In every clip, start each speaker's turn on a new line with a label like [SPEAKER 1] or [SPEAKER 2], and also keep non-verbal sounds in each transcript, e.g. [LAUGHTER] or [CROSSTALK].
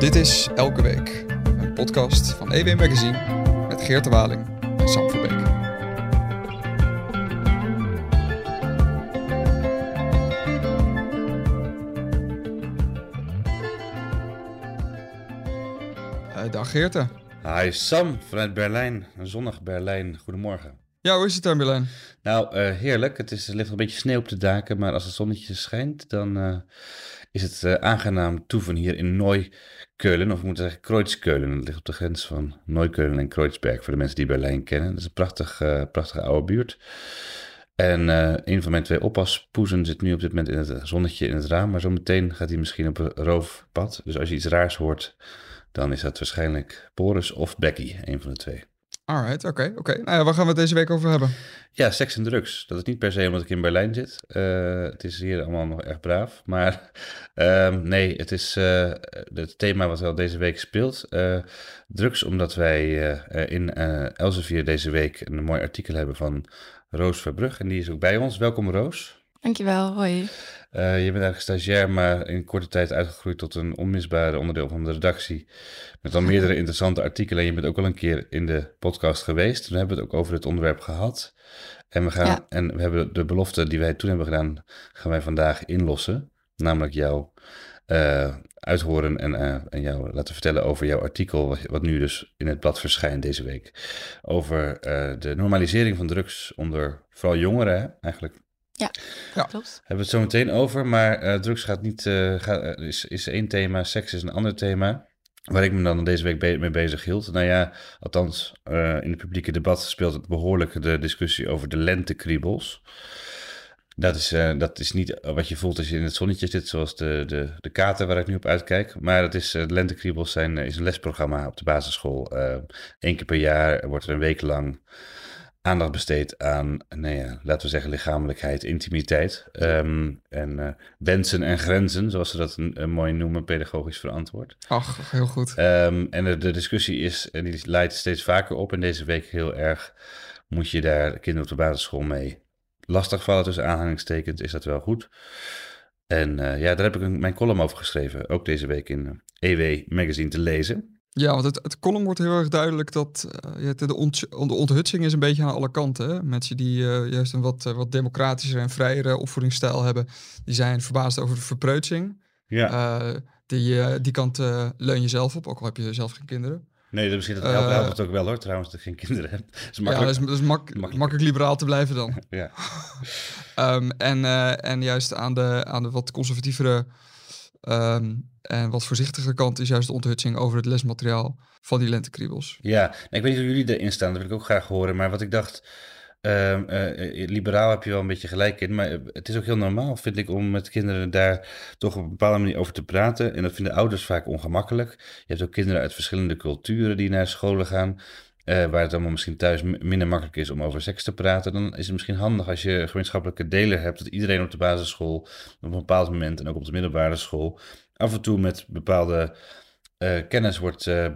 [SPEAKER 1] Dit is Elke Week, een podcast van EW Magazine met Geert de Waling en Sam Verbeek. Uh, dag Geerte.
[SPEAKER 2] Hi Sam, vanuit Berlijn. Een zonnig Berlijn. Goedemorgen.
[SPEAKER 1] Ja, hoe is het daar in Berlijn?
[SPEAKER 2] Nou, uh, heerlijk. Het is, er ligt een beetje sneeuw op de daken, maar als het zonnetje schijnt, dan uh, is het aangenaam toeven hier in Neukölln, of ik moet zeggen Kreuzkeulen. Dat ligt op de grens van Neukölln en Kreuzberg, voor de mensen die Berlijn kennen. Dat is een prachtig, prachtige oude buurt. En een van mijn twee oppaspoezen zit nu op dit moment in het zonnetje in het raam, maar zometeen gaat hij misschien op een roofpad. Dus als je iets raars hoort, dan is dat waarschijnlijk Boris of Becky, een van de twee.
[SPEAKER 1] Alright, oké, oké. Nou ja, waar gaan we het deze week over hebben?
[SPEAKER 2] Ja, seks en drugs. Dat is niet per se omdat ik in Berlijn zit. Uh, het is hier allemaal nog erg braaf. Maar uh, [LAUGHS] nee, het is uh, het thema wat wel deze week speelt. Uh, drugs, omdat wij in Elsevier deze week een mooi artikel hebben van Roos Verbrug. En die is ook bij ons. Welkom Roos.
[SPEAKER 3] Dankjewel, hoi.
[SPEAKER 2] Uh, je bent eigenlijk stagiair, maar in korte tijd uitgegroeid tot een onmisbaar onderdeel van de redactie. Met al meerdere [LAUGHS] interessante artikelen. En je bent ook al een keer in de podcast geweest. Toen hebben we het ook over het onderwerp gehad. En we, gaan, ja. en we hebben de belofte die wij toen hebben gedaan, gaan wij vandaag inlossen. Namelijk jou uh, uithoren en, uh, en jou laten vertellen over jouw artikel, wat, wat, nu dus in het blad verschijnt deze week. Over de normalisering van drugs onder vooral jongeren, eigenlijk
[SPEAKER 3] ja, ja, klopt.
[SPEAKER 2] Hebben we het zo meteen over, maar uh, drugs gaat niet, uh, gaat, is, is één thema, seks is een ander thema. Waar ik me dan deze week be mee bezig hield. Nou ja, althans, uh, in het publieke debat speelt het behoorlijk de discussie over de lentekriebels. Dat is, dat is niet wat je voelt als je in het zonnetje zit, zoals de, de, de kater waar ik nu op uitkijk. Maar het is, de lentekriebels zijn, is een lesprogramma op de basisschool. Eén keer per jaar wordt er een week lang aandacht besteedt aan, nou ja, laten we zeggen, lichamelijkheid, intimiteit. Um, en uh, wensen en grenzen, zoals ze dat een, een mooi noemen, pedagogisch verantwoord.
[SPEAKER 1] Ach, heel goed.
[SPEAKER 2] Um, en de, de, discussie is, en die leidt steeds vaker op, en deze week heel erg, moet je daar kinderen op de basisschool mee lastigvallen tussen aanhalingstekens, is dat wel goed? En uh, ja, daar heb ik een, mijn column over geschreven, ook deze week in EW e Magazine te lezen.
[SPEAKER 1] Ja, want het, het column wordt heel erg duidelijk dat uh, de, ont, de onthutsing is een beetje aan alle kanten. Hè? Mensen die uh, juist een wat, uh, wat democratischer en vrijere opvoedingsstijl hebben, die zijn verbaasd over de verpreutsing. Ja. die, die kant leun je zelf op, ook al heb je zelf geen kinderen.
[SPEAKER 2] Nee, dat misschien dat helpt, helpt het ook wel hoor, trouwens, dat ik geen kinderen heb.
[SPEAKER 1] Dat is makkelijk, ja, dat is, dat is mak makkelijk. makkelijk. liberaal te blijven dan. [LAUGHS]
[SPEAKER 2] ja.
[SPEAKER 1] um, [LAUGHS] en, en juist aan de, aan de wat conservatievere Um, en wat voorzichtige kant is juist de onthutsing over het lesmateriaal van die lentekriebels.
[SPEAKER 2] Ja, nou, ik weet niet hoe jullie erin staan, dat wil ik ook graag horen. Maar wat ik dacht, uh, uh, liberaal heb je wel een beetje gelijk in. Maar het is ook heel normaal, vind ik, om met kinderen daar toch op een bepaalde manier over te praten. En dat vinden ouders vaak ongemakkelijk. Je hebt ook kinderen uit verschillende culturen die naar scholen gaan. Uh, waar het allemaal misschien thuis minder makkelijk is om over seks te praten, dan is het misschien handig als je gemeenschappelijke deler hebt, dat iedereen op de basisschool op een bepaald moment en ook op de middelbare school af en toe met bepaalde uh, kennis wordt uh,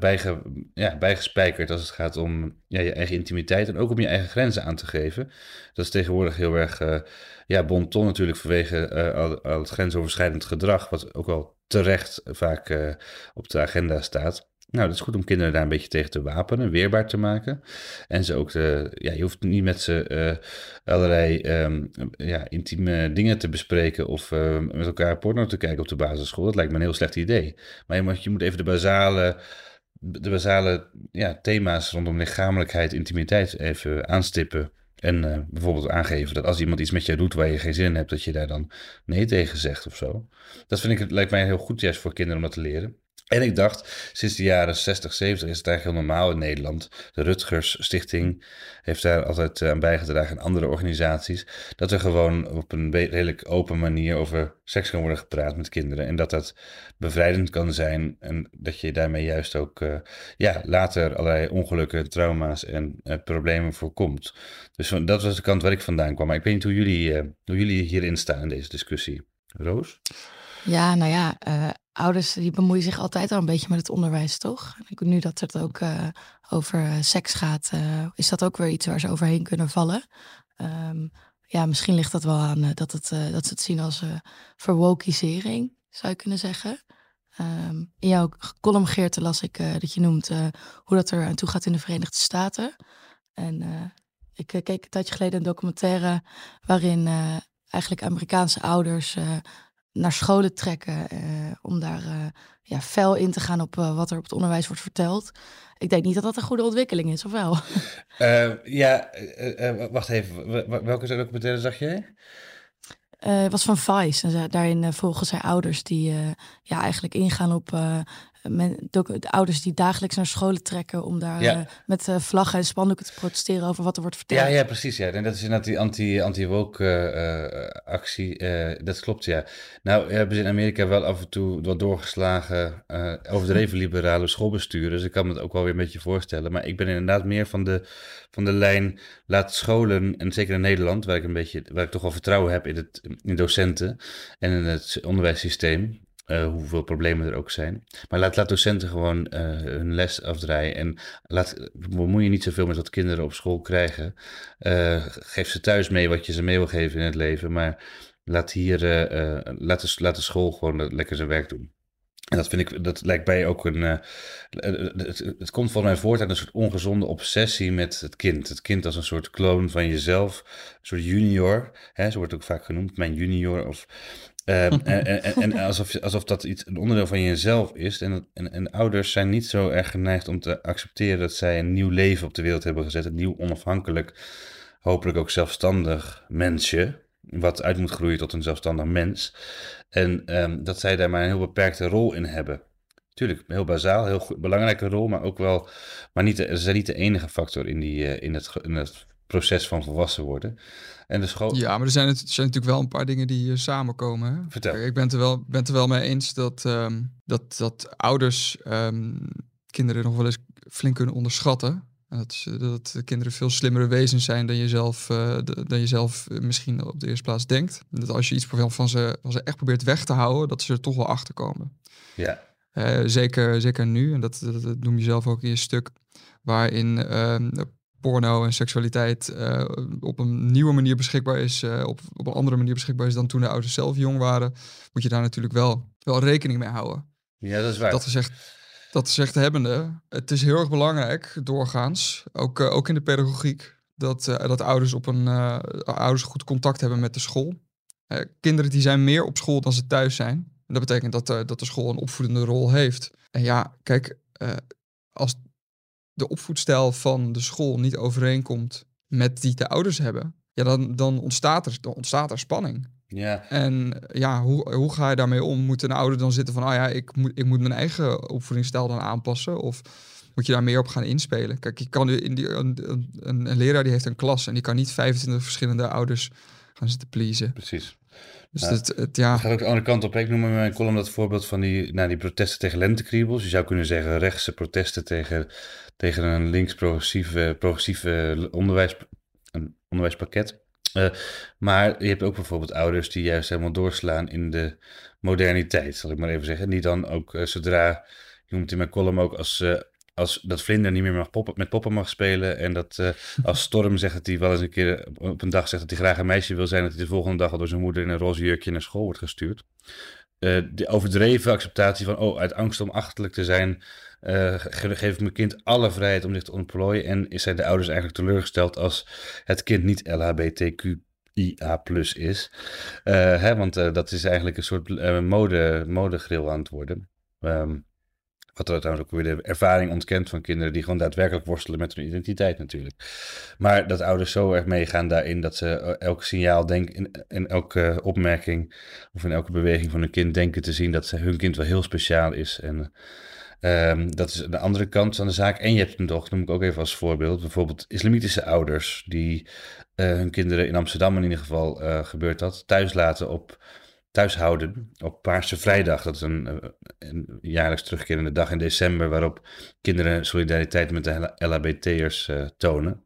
[SPEAKER 2] ja, bijgespijkerd als het gaat om je eigen intimiteit en ook om je eigen grenzen aan te geven. Dat is tegenwoordig heel erg uh, ja, bonton natuurlijk vanwege al, al, het grensoverschrijdend gedrag, wat ook wel terecht vaak op de agenda staat. Nou, dat is goed om kinderen daar een beetje tegen te wapenen, weerbaar te maken. En ze ook, te, ja, je hoeft niet met ze uh, allerlei um, ja, intieme dingen te bespreken of uh, met elkaar porno te kijken op de basisschool. Dat lijkt me een heel slecht idee. Maar je moet, je moet even de basale, de basale ja, thema's rondom lichamelijkheid, intimiteit even aanstippen. En uh, bijvoorbeeld aangeven dat als iemand iets met jou doet waar je geen zin in hebt, dat je daar dan nee tegen zegt of zo. Dat vind ik, lijkt mij heel goed juist voor kinderen om dat te leren. En ik dacht, sinds de jaren 60, 70 is het eigenlijk heel normaal in Nederland. De Rutgers Stichting heeft daar altijd eh, aan bijgedragen en andere organisaties. Dat er gewoon op een redelijk open manier over seks kan worden gepraat met kinderen. En dat dat bevrijdend kan zijn. En dat je daarmee juist ook uh, ja, later allerlei ongelukken, trauma's en uh, problemen voorkomt. Dus dat was de kant waar ik vandaan kwam. Maar ik weet niet hoe jullie, hoe jullie hierin staan in deze discussie. Roos?
[SPEAKER 3] Ja, nou ja, ouders die bemoeien zich altijd al een beetje met het onderwijs, toch? Nu dat het ook uh, over uh, seks gaat, is dat ook weer iets waar ze overheen kunnen vallen. Um, ja, misschien ligt dat wel aan dat, het, dat ze het zien als verwokisering, zou je kunnen zeggen. Ehm, in jouw column, Geerte, las ik dat je noemt hoe dat er aan toe gaat in de Verenigde Staten. En ik keek een tijdje geleden een documentaire waarin eigenlijk Amerikaanse ouders naar scholen trekken om daar ja, fel in te gaan op wat er op het onderwijs wordt verteld. Ik denk niet dat dat een goede ontwikkeling is, of wel? [LAUGHS]
[SPEAKER 2] ja, wacht even. Welke documentaire zag jij?
[SPEAKER 3] Uh, het was van Vice. En daarin uh, volgen zij ouders die uh, ja, eigenlijk ingaan op de ouders die dagelijks naar scholen trekken om daar eh, met uh, vlaggen en spandoeken te protesteren over wat er wordt verteld.
[SPEAKER 2] Ja, ja precies. Ja. En dat is inderdaad die anti, anti-woke uh, actie. dat klopt, ja. Nou, we hebben ze in Amerika wel af en toe wat doorgeslagen overdreven liberale schoolbesturen. Dus ik kan me het ook wel weer een beetje voorstellen. Maar ik ben inderdaad meer van de, van de lijn, laat scholen, en zeker in Nederland, waar ik een beetje, waar ik toch wel vertrouwen heb in, het, in docenten en in het onderwijssysteem. Uh, hoeveel problemen er ook zijn. Maar laat, laat docenten gewoon uh, hun les afdraaien. En laat, bemoei je niet zoveel met wat kinderen op school krijgen. Uh, geef ze thuis mee wat je ze mee wil geven in het leven. Maar laat, hier, laat, de, laat de school gewoon lekker zijn werk doen. En dat vind ik, dat lijkt bij ook een. het, het, komt volgens mij voort uit een soort ongezonde obsessie met het kind. Het kind als een soort kloon van jezelf, een soort junior. Hè, zo wordt ook vaak genoemd, mijn junior. Of Ehm, [LAUGHS] en, en, en, alsof, alsof dat iets, een onderdeel van jezelf is. En, en, en ouders zijn niet zo erg geneigd om te accepteren dat zij een nieuw leven op de wereld hebben gezet. Een nieuw, onafhankelijk, hopelijk ook zelfstandig mensje. Wat uit moet groeien tot een zelfstandig mens. En ehm, dat zij daar maar een heel beperkte rol in hebben. Tuurlijk, heel bazaal, heel belangrijke rol, maar ook wel. Maar niet, ze zijn niet de enige factor in, die, uh, in, het, in het proces van volwassen worden. En de school...
[SPEAKER 1] Ja, maar er zijn, het, zijn natuurlijk wel een paar dingen die uh, samenkomen. Hè?
[SPEAKER 2] Vertel.
[SPEAKER 1] Ik ben het er wel, ben het er wel mee eens dat, um, dat, dat ouders um, kinderen nog wel eens flink kunnen onderschatten. En dat, dat de kinderen veel slimmere wezens zijn dan je zelf, uh, dan je zelf misschien op de eerste plaats denkt. Dat als je iets van ze, van ze echt probeert weg te houden, dat ze er toch wel achter komen.
[SPEAKER 2] Ja.
[SPEAKER 1] Uh, zeker, zeker nu, en dat, dat, dat, noem je zelf ook in je stuk, waarin uh, porno en seksualiteit uh, op een nieuwe manier beschikbaar is, uh, op, op een andere manier beschikbaar is dan toen de ouders zelf jong waren, moet je daar natuurlijk wel, wel rekening mee houden.
[SPEAKER 2] Ja, dat is waar.
[SPEAKER 1] Dat gezegd, dat gezegd hebbende, het is heel erg belangrijk, doorgaans, ook, uh, ook in de pedagogiek, dat, dat ouders, op een, ouders goed contact hebben met de school. kinderen die zijn meer op school dan ze thuis zijn. En dat betekent dat, dat de school een opvoedende rol heeft. En ja, kijk, als de opvoedstijl van de school niet overeenkomt met die de ouders hebben, ja, dan, dan, ontstaat, er, dan ontstaat er spanning.
[SPEAKER 2] Ja.
[SPEAKER 1] En ja, hoe, hoe ga je daarmee om? Moet een ouder dan zitten van, ah ja, ik moet, ik moet mijn eigen opvoedingsstijl dan aanpassen? Of moet je daar meer op gaan inspelen? Kijk, je kan in die, een, een, een leraar die heeft een klas en die kan niet 25 verschillende ouders gaan zitten pleasen.
[SPEAKER 2] Precies.
[SPEAKER 1] Dus ja. Het, het, ja.
[SPEAKER 2] Het gaat ook de andere kant op. Ik noem in mijn column dat voorbeeld van die, nou, die protesten tegen lentekriebels. Je zou kunnen zeggen rechtse protesten tegen, tegen een links-progressieve progressieve onderwijs, een onderwijspakket. Uh, maar je hebt ook bijvoorbeeld ouders die juist helemaal doorslaan in de moderniteit, zal ik maar even zeggen. Die dan ook uh, zodra, je noemt in mijn column ook als, uh, als dat Vlinder niet meer mag poppen, met poppen mag spelen. En dat uh, als Storm zegt dat hij wel eens een keer op een dag zegt dat hij graag een meisje wil zijn. Dat hij de volgende dag door zijn moeder in een roze jurkje naar school wordt gestuurd. Uh, de overdreven acceptatie van, oh, uit angst om achterlijk te zijn, uh, geef ik mijn kind alle vrijheid om zich te ontplooien. En zijn de ouders eigenlijk teleurgesteld als het kind niet LHBTQIA plus is. hè, want dat is eigenlijk een soort mode, modegril aan het worden. Um, wat er trouwens ook weer de ervaring ontkent van kinderen die gewoon daadwerkelijk worstelen met hun identiteit natuurlijk. Maar dat ouders zo erg meegaan daarin dat ze eh, elk signaal denken, in, elke opmerking of in elke beweging van hun kind denken te zien dat ze, hun kind wel heel speciaal is. En um, dat is de andere kant van de zaak. En je hebt hem toch, noem ik ook even als voorbeeld, bijvoorbeeld islamitische ouders die uh, hun kinderen in Amsterdam in ieder geval uh, gebeurt dat, thuis laten op thuishouden op Paarse Vrijdag. Dat is een, eh, een, jaarlijks terugkerende dag in december waarop kinderen solidariteit met de LHBT'ers uh, tonen.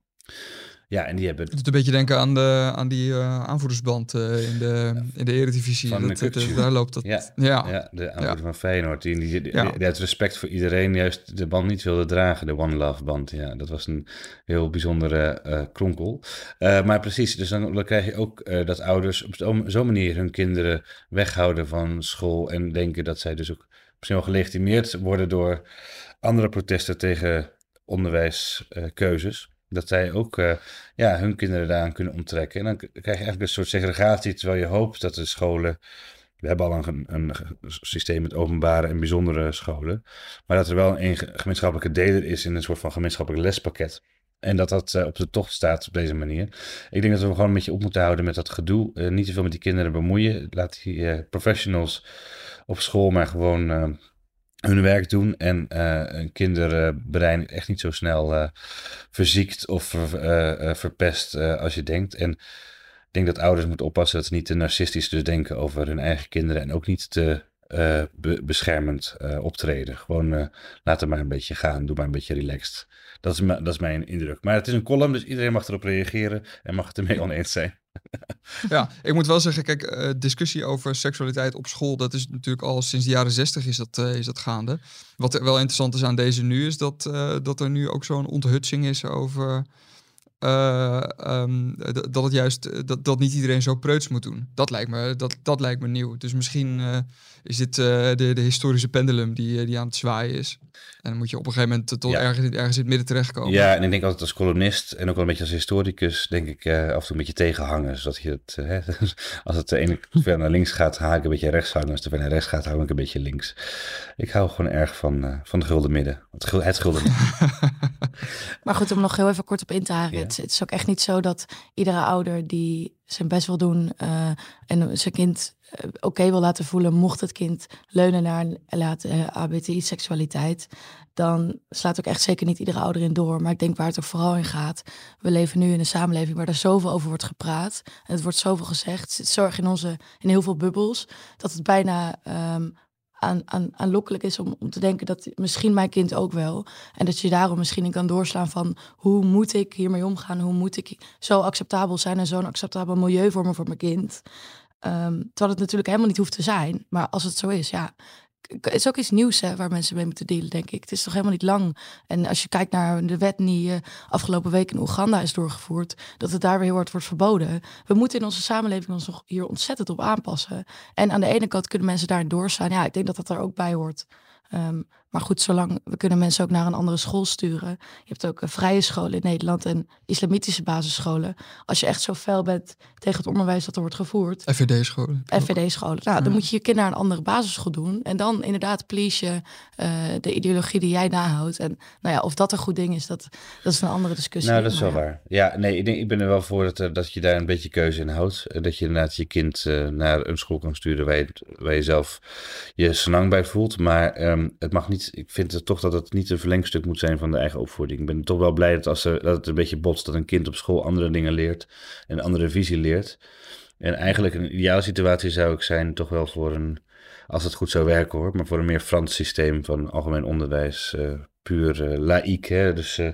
[SPEAKER 2] Ja, en die hebben... Het
[SPEAKER 1] doet een beetje denken aan, de, aan die uh, aanvoerdersband uh, in, de, in de eredivisie. Van dat, dat, daar loopt dat.
[SPEAKER 2] Ja, ja. ja de aanvoerder ja. van Feyenoord. Die, die, die, ja. die, uit respect voor iedereen juist de band niet wilde dragen. De One Love band. Ja, dat was een heel bijzondere uh, kronkel. maar precies, dus dan, dan krijg je ook dat ouders op zo'n manier hun kinderen weghouden van school. En denken dat zij dus ook misschien wel gelegitimeerd worden door andere protesten tegen onderwijskeuzes. Dat zij ook ja, hun kinderen daaraan kunnen onttrekken. En dan krijg je eigenlijk een soort segregatie, terwijl je hoopt dat de scholen we hebben al een, een, systeem met openbare en bijzondere scholen. Maar dat er wel een gemeenschappelijke deler is in een soort van gemeenschappelijk lespakket. En dat dat uh, op de tocht staat op deze manier. Ik denk dat we gewoon een beetje op moeten houden met dat gedoe. Uh, niet te veel met die kinderen bemoeien. Laat die professionals op school maar gewoon hun werk doen. En een kinderbrein echt niet zo snel verziekt of verpest als je denkt. En ik denk dat ouders moeten oppassen dat ze niet te narcistisch dus denken over hun eigen kinderen en ook niet te uh, beschermend uh, optreden. Gewoon uh, laat het maar een beetje gaan, doe maar een beetje relaxed. Dat is, dat is mijn indruk. Maar het is een column, dus iedereen mag erop reageren en mag het ermee oneens zijn. [LAUGHS]
[SPEAKER 1] ja, ik moet wel zeggen, kijk, discussie over seksualiteit op school, dat is natuurlijk al sinds de jaren zestig is dat, is dat gaande. Wat wel interessant is aan deze nu, is dat, dat er nu ook zo'n onthutsing is over uh, um, dat het juist eh, dat, dat niet iedereen zo preuts moet doen. Dat lijkt me, dat, dat lijkt me nieuw. Dus misschien uh, is dit uh, de, de historische pendulum die, die aan het zwaaien is. En dan moet je op een gegeven moment tot ergens, ergens in het midden terechtkomen.
[SPEAKER 2] Ja, en ik denk altijd als columnist en ook wel een beetje als historicus, denk ik af en toe een beetje tegenhangen. Zodat je het, hè, [LAUGHS] als het de ene ver naar links gaat, haak ik een beetje rechts hangen. Als het ver naar rechts gaat, hou ik een beetje links. Ik hou gewoon erg van, van de gulden midden. Het, het gulden midden. [LAUGHS] [LAUGHS]
[SPEAKER 3] maar goed, om nog heel even kort op in te haken het, is ook echt niet zo dat iedere ouder die zijn best wil doen uh, en zijn kind uh, oké wil laten voelen, mocht het kind leunen naar laten uh, ABTI-seksualiteit, dan slaat ook echt zeker niet iedere ouder in door. Maar ik denk waar het er vooral in gaat, we leven nu in een samenleving waar er zoveel over wordt gepraat. En het wordt zoveel gezegd. Het zit zorg in onze, in heel veel bubbels, dat het bijna um, aan, aan, aanlokkelijk is om, om te denken dat misschien mijn kind ook wel. En dat je daarom misschien in kan doorslaan van hoe moet ik hiermee omgaan? Hoe moet ik zo acceptabel zijn en zo'n acceptabel milieu vormen voor mijn kind? Um, terwijl het natuurlijk helemaal niet hoeft te zijn. Maar als het zo is, ja, het is ook iets nieuws hè, waar mensen mee moeten dealen, denk ik. Het is toch helemaal niet lang. En als je kijkt naar de wet die uh, afgelopen week in Oeganda is doorgevoerd, dat het daar weer heel hard wordt verboden. We moeten in onze samenleving ons nog hier ontzettend op aanpassen. En aan de ene kant kunnen mensen daarin doorstaan. Ja, ik denk dat dat er ook bij hoort. Um, maar goed, zolang we kunnen mensen ook naar een andere school sturen. Je hebt ook vrije scholen in Nederland en islamitische basisscholen. Als je echt zo fel bent tegen het onderwijs dat er wordt gevoerd.
[SPEAKER 1] FVD-scholen.
[SPEAKER 3] FVD-scholen. Nou, dan moet je je kind naar een andere basisschool doen. En dan inderdaad please je uh, de ideologie die jij nahoudt. En nou ja, of dat een goed ding is, dat, dat is een andere discussie.
[SPEAKER 2] Nou, dat is wel waar. Ja, nee, ik, denk, ik ben er wel voor dat, dat je daar een beetje keuze in houdt. Dat je inderdaad je kind uh, naar een school kan sturen waar je, waar je zelf je senang bij voelt. Maar um, het mag niet ik vind het toch dat het niet een verlengstuk moet zijn van de eigen opvoeding. Ik ben toch wel blij dat, als er, dat het een beetje botst, dat een kind op school andere dingen leert en andere visie leert. En eigenlijk een ideale situatie zou ik zijn toch wel voor een, als het goed zou werken hoor, maar voor een meer Frans systeem van algemeen onderwijs, uh, puur uh, laïek, hè? dus uh,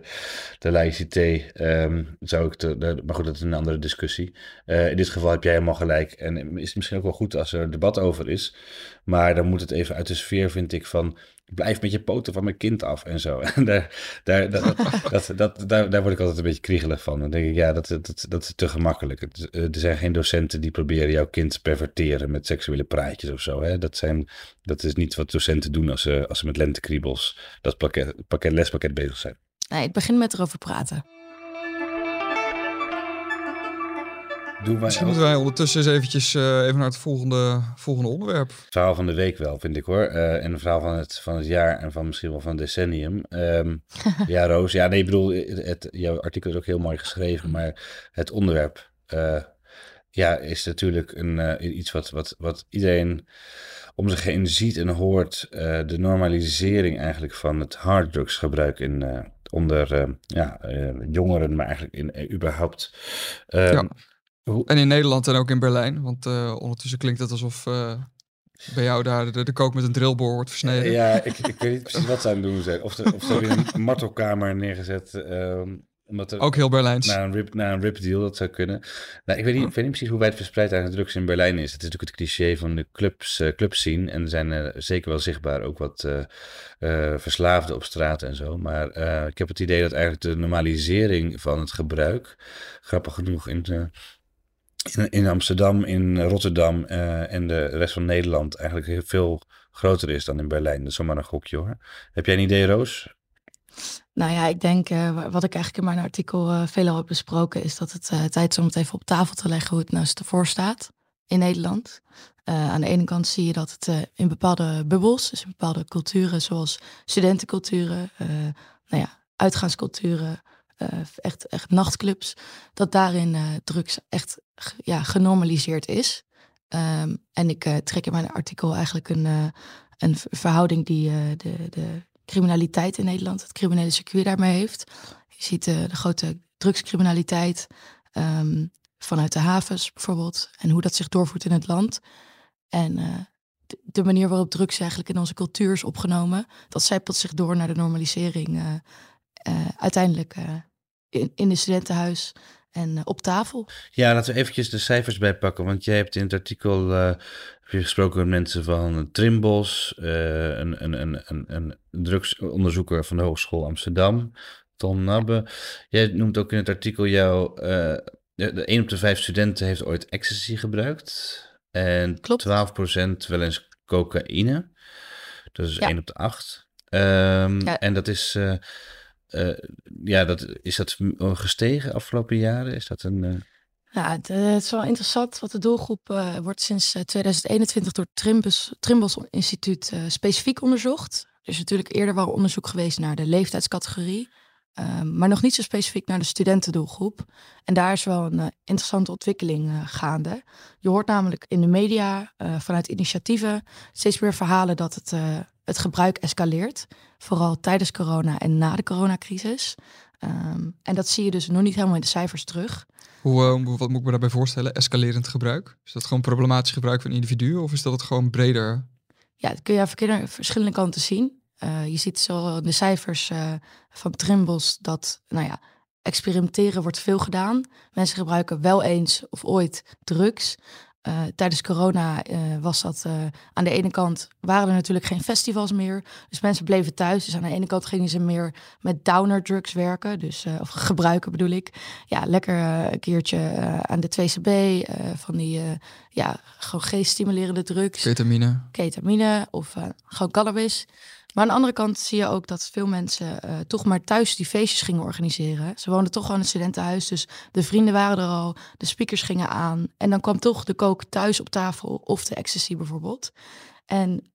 [SPEAKER 2] de laïcité um, zou ik, te, maar goed, dat is een andere discussie. in dit geval heb jij helemaal gelijk en is het misschien ook wel goed als er debat over is, maar dan moet het even uit de sfeer, vind ik, van blijf met je poten van mijn kind af en zo. [LAUGHS] En daar, daar, dat, dat, dat, daar, daar word ik altijd een beetje kriegelig van. Dan denk ik, ja, dat, dat, dat is te gemakkelijk. Eh, er zijn geen docenten die proberen jouw kind te perverteren met seksuele praatjes of zo. Hè? Dat, zijn, dat is niet wat docenten doen als ze, als ze met lentekriebels dat pakket, pakket, lespakket bezig zijn.
[SPEAKER 3] Nee, het begint met erover praten.
[SPEAKER 1] Doen wij Misschien moeten wij ondertussen eens eventjes uh, even naar het volgende, volgende onderwerp. Het
[SPEAKER 2] verhaal van de week wel, vind ik hoor. Uh, en een verhaal van het, van het jaar en van misschien wel van het decennium. Um, [LAUGHS] ja, Roos. Ja, nee, ik bedoel, het, jouw artikel is ook heel mooi geschreven. Maar het onderwerp uh, ja, is natuurlijk een, iets wat, wat, wat iedereen om zich heen ziet en hoort. de normalisering eigenlijk van het harddrugsgebruik in, onder ja, jongeren, maar eigenlijk in, überhaupt.
[SPEAKER 1] Um, ja. En in Nederland en ook in Berlijn. Want uh, ondertussen klinkt het alsof uh, bij jou daar de, de, kook met een drillboor wordt versneden.
[SPEAKER 2] Ja, ik, ik weet niet precies wat ze aan het doen zijn. Of, of ze hebben een [LAUGHS] martelkamer neergezet. Um,
[SPEAKER 1] omdat er, ook heel Berlijns.
[SPEAKER 2] Naar een, rip, een rip deal, dat zou kunnen. Nou, ik, weet niet, ik weet niet precies hoe wijd verspreid eigenlijk drugs in Berlijn is. Het is natuurlijk het cliché van de clubs, uh, clubscene. En er zijn uh, zeker wel zichtbaar ook wat uh, verslaafden op straat en zo. Maar ik heb het idee dat eigenlijk de normalisering van het gebruik, grappig genoeg, in de in, in Amsterdam, in Rotterdam en de rest van Nederland eigenlijk veel groter is dan in Berlijn. Dat is zomaar een gokje hoor. Heb jij een idee, Roos?
[SPEAKER 3] Nou ja, ik denk, uh, wat ik eigenlijk in mijn artikel uh, veel heb besproken, is dat het tijd is om het even op tafel te leggen hoe het nou ervoor staat in Nederland. aan de ene kant zie je dat het in bepaalde bubbels, dus in bepaalde culturen, zoals studentenculturen, nou ja, uitgaansculturen, echt, echt nachtclubs, dat daarin drugs echt ja, genormaliseerd is. Um, en ik trek in mijn artikel eigenlijk een, een verhouding die de, de criminaliteit in Nederland, het criminele circuit daarmee heeft. Je ziet de grote drugscriminaliteit um, vanuit de havens bijvoorbeeld en hoe dat zich doorvoert in het land. En de, manier waarop drugs eigenlijk in onze cultuur is opgenomen, dat zijpelt zich door naar de normalisering uiteindelijk in, in de studentenhuis en op tafel.
[SPEAKER 2] Ja, laten we eventjes de cijfers bijpakken. Want jij hebt in het artikel heb je gesproken met mensen van Trimbos, uh, een, een, een, een, een drugsonderzoeker van de Hogeschool Amsterdam, Tom Nabbe. Jij noemt ook in het artikel jouw, uh, de, de 1 op de 5 studenten heeft ooit ecstasy gebruikt. En Klopt. 12% wel eens cocaïne. Dat is ja. 1 op de 8. Um, ja. En dat is, ja, dat, is dat gestegen afgelopen jaren? Is dat een...
[SPEAKER 3] Ja, het, eh, het, is wel interessant, want de doelgroep wordt sinds 2021 door het Trimbos, Instituut specifiek onderzocht. Er is natuurlijk eerder wel onderzoek geweest naar de leeftijdscategorie, uh, maar nog niet zo specifiek naar de studentendoelgroep. En daar is wel een interessante ontwikkeling gaande. Je hoort namelijk in de media vanuit initiatieven steeds meer verhalen dat het, het gebruik escaleert. Vooral tijdens corona en na de coronacrisis. Um, en dat zie je dus nog niet helemaal in de cijfers terug.
[SPEAKER 1] Hoe, uh, wat moet ik me daarbij voorstellen? Escalerend gebruik? Is dat gewoon problematisch gebruik van individuen of is dat het gewoon breder?
[SPEAKER 3] Ja, dat kun je aan verschillende kanten zien. Uh, je ziet zo de cijfers uh, van Trimbos dat, nou ja, experimenteren wordt veel gedaan. Mensen gebruiken wel eens of ooit drugs. Uh, tijdens corona uh, was dat uh, aan de ene kant waren er natuurlijk geen festivals meer. Dus mensen bleven thuis. Dus aan de ene kant gingen ze meer met downer drugs werken. Dus, of gebruiken bedoel ik. Ja, lekker een keertje aan de 2CB. van die ja, gewoon geeststimulerende drugs.
[SPEAKER 1] Ketamine.
[SPEAKER 3] Ketamine of gewoon cannabis. Maar aan de andere kant zie je ook dat veel mensen uh, toch maar thuis die feestjes gingen organiseren. Ze woonden toch gewoon in het studentenhuis, dus de vrienden waren er al, de speakers gingen aan. En dan kwam toch de kook thuis op tafel of de ecstasy bijvoorbeeld. En